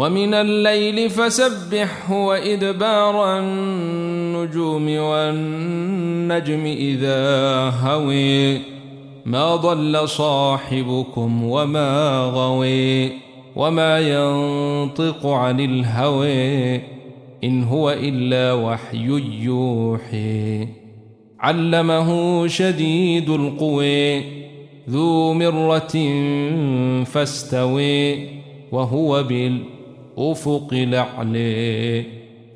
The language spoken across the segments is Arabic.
ومن الليل فسبحه وإدبار النجوم والنجم إذا هوي. ما ضل صاحبكم وما غوي. وما ينطق عن الهوي. إن هو إلا وحي يوحي. علمه شديد القوي ذو مرة فاستوي. وهو بالأفق الأعلي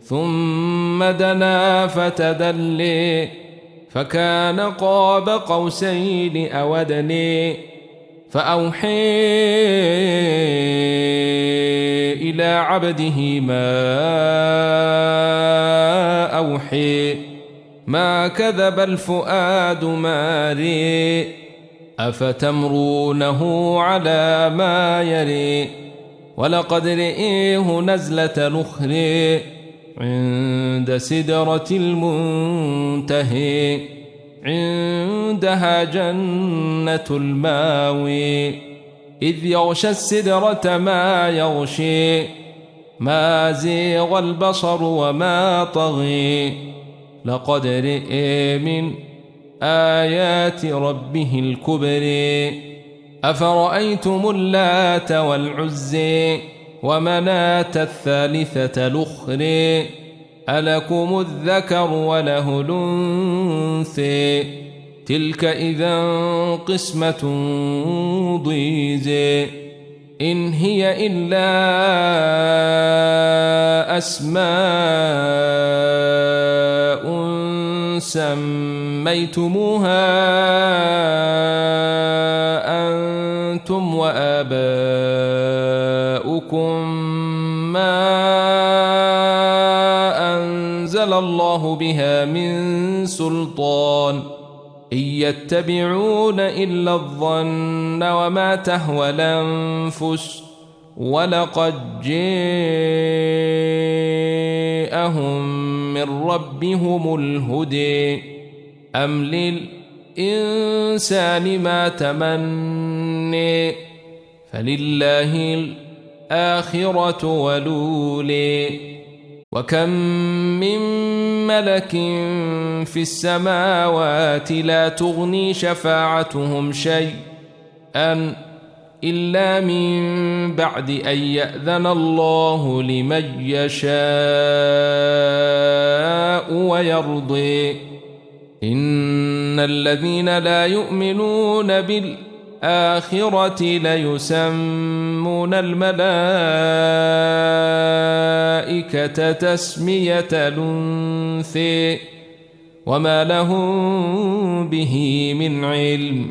ثم دنا فتدلي فكان قاب قوسين أودني فأوحي إلى عبده ما أوحي ما كذب الفؤاد ماري أفتمرونه على ما يري؟ ولقد رئيه نزلة نخري عند سدرة المنتهي عندها جنة الماوي. إذ يغشى السدرة ما يغشي ما زيغ البصر وما طغي. لقد رئي من آيات ربه الكبر أفرأيتم اللات والعزي ومناة الثالثة الأخرى؟ ألكم الذكر وله الأنثى؟ تلك إذا قسمة ضيزى. إن هي إلا أسماء سميتموها أنتم وآباؤكم ما أنزل الله بها من سلطان إن يتبعون إلا الظن وما تهوى الأنفس ولقد جاءهم من ربهم الهدي أم للإنسان ما تمني فلله الآخرة ولولي وكم من ملك في السماوات لا تغني شفاعتهم شيئا إلا من بعد أن يأذن الله لمن يشاء ويرضي. إن الذين لا يؤمنون بالآخرة ليسمون الملائكة تسمية الأنثي وما لهم به من علم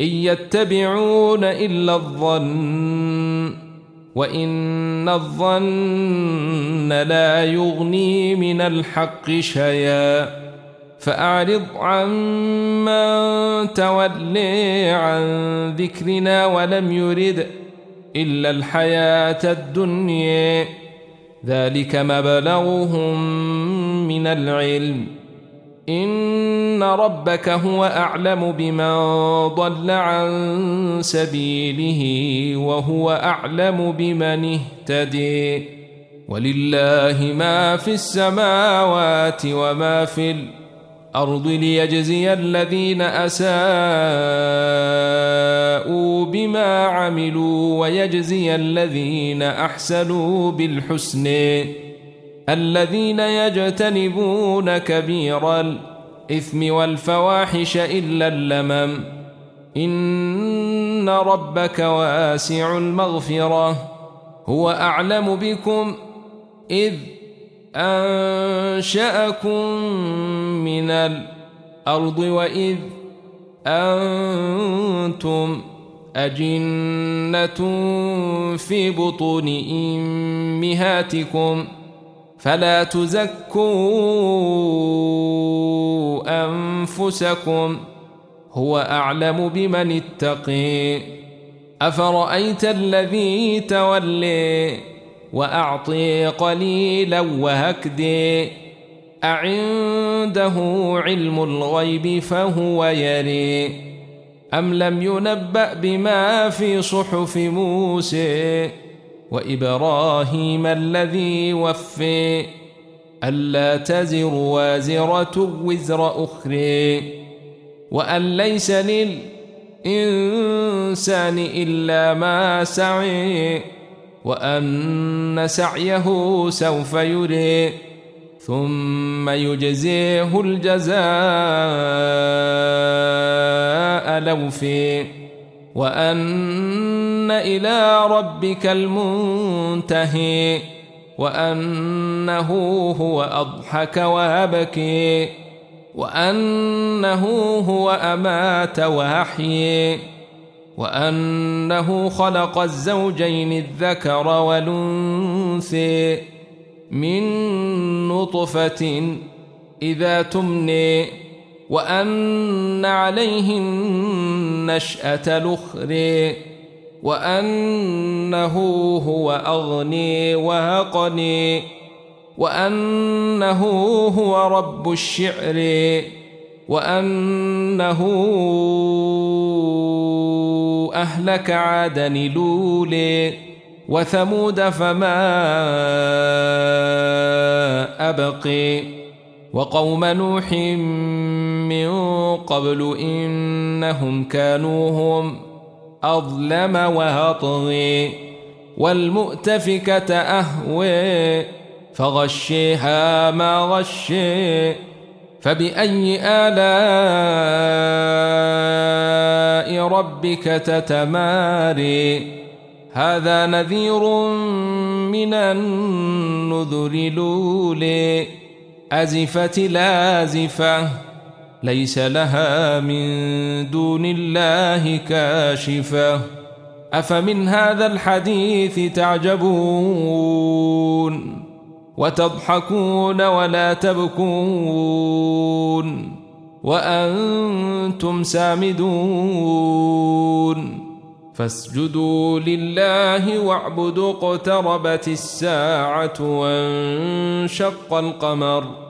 إن يتبعون إلا الظن وإن الظن لا يغني من الحق شيئا فأعرض عمن تولي عن ذكرنا ولم يرد إلا الحياة الدنيا. ذلك مبلغهم من العلم. إن ربك هو أعلم بمن ضل عن سبيله وهو أعلم بمن اهتدي. ولله ما في السماوات وما في الأرض ليجزي الذين أساءوا بما عملوا ويجزي الذين أحسنوا بالحسن. الذين يجتنبون كبير الإثم والفواحش إلا اللمم. إن ربك واسع المغفرة. هو أعلم بكم إذ أنشأكم من الأرض وإذ أنتم أجنة في بطون أمهاتكم فلا تزكوا أنفسكم هو أعلم بمن اتقي أفرأيت الذي تولي وأعطي قليلا وهكدي أعنده علم الغيب فهو يري. أم لم ينبأ بما في صحف موسى وإبراهيم الذي وفي؟ ألا تزر وازرة وزر أخرى. وأن ليس للإنسان إلا ما سعي وأن سعيه سوف يري ثم يجزيه الجزاء لوفي وأن إلى ربك المنتهي وأنه هو أضحك وأبكي وأنه هو أمات وأحيي وأنه خلق الزوجين الذكر والأنثي من نطفة إذا تمني وأن عليه النشأة الأخرى وأنه هو أغني وأقني وأنه هو رب الشعر. وأنه أهلك عادا لولي وثمود فما أبقي وقوم نوح من قبل إنهم كانوا هم أظلم وأطغي والمؤتفكة أهوي فغشيها ما غشي فبأي آلاء ربك تتماري؟ هذا نذير من النذر لولي أزفت لازفة ليس لها من دون الله كاشفة. أفمن هذا الحديث تعجبون؟ وتضحكون ولا تبكون وأنتم سامدون فاسجدوا لله واعبدوا اقتربت الساعة وانشق القمر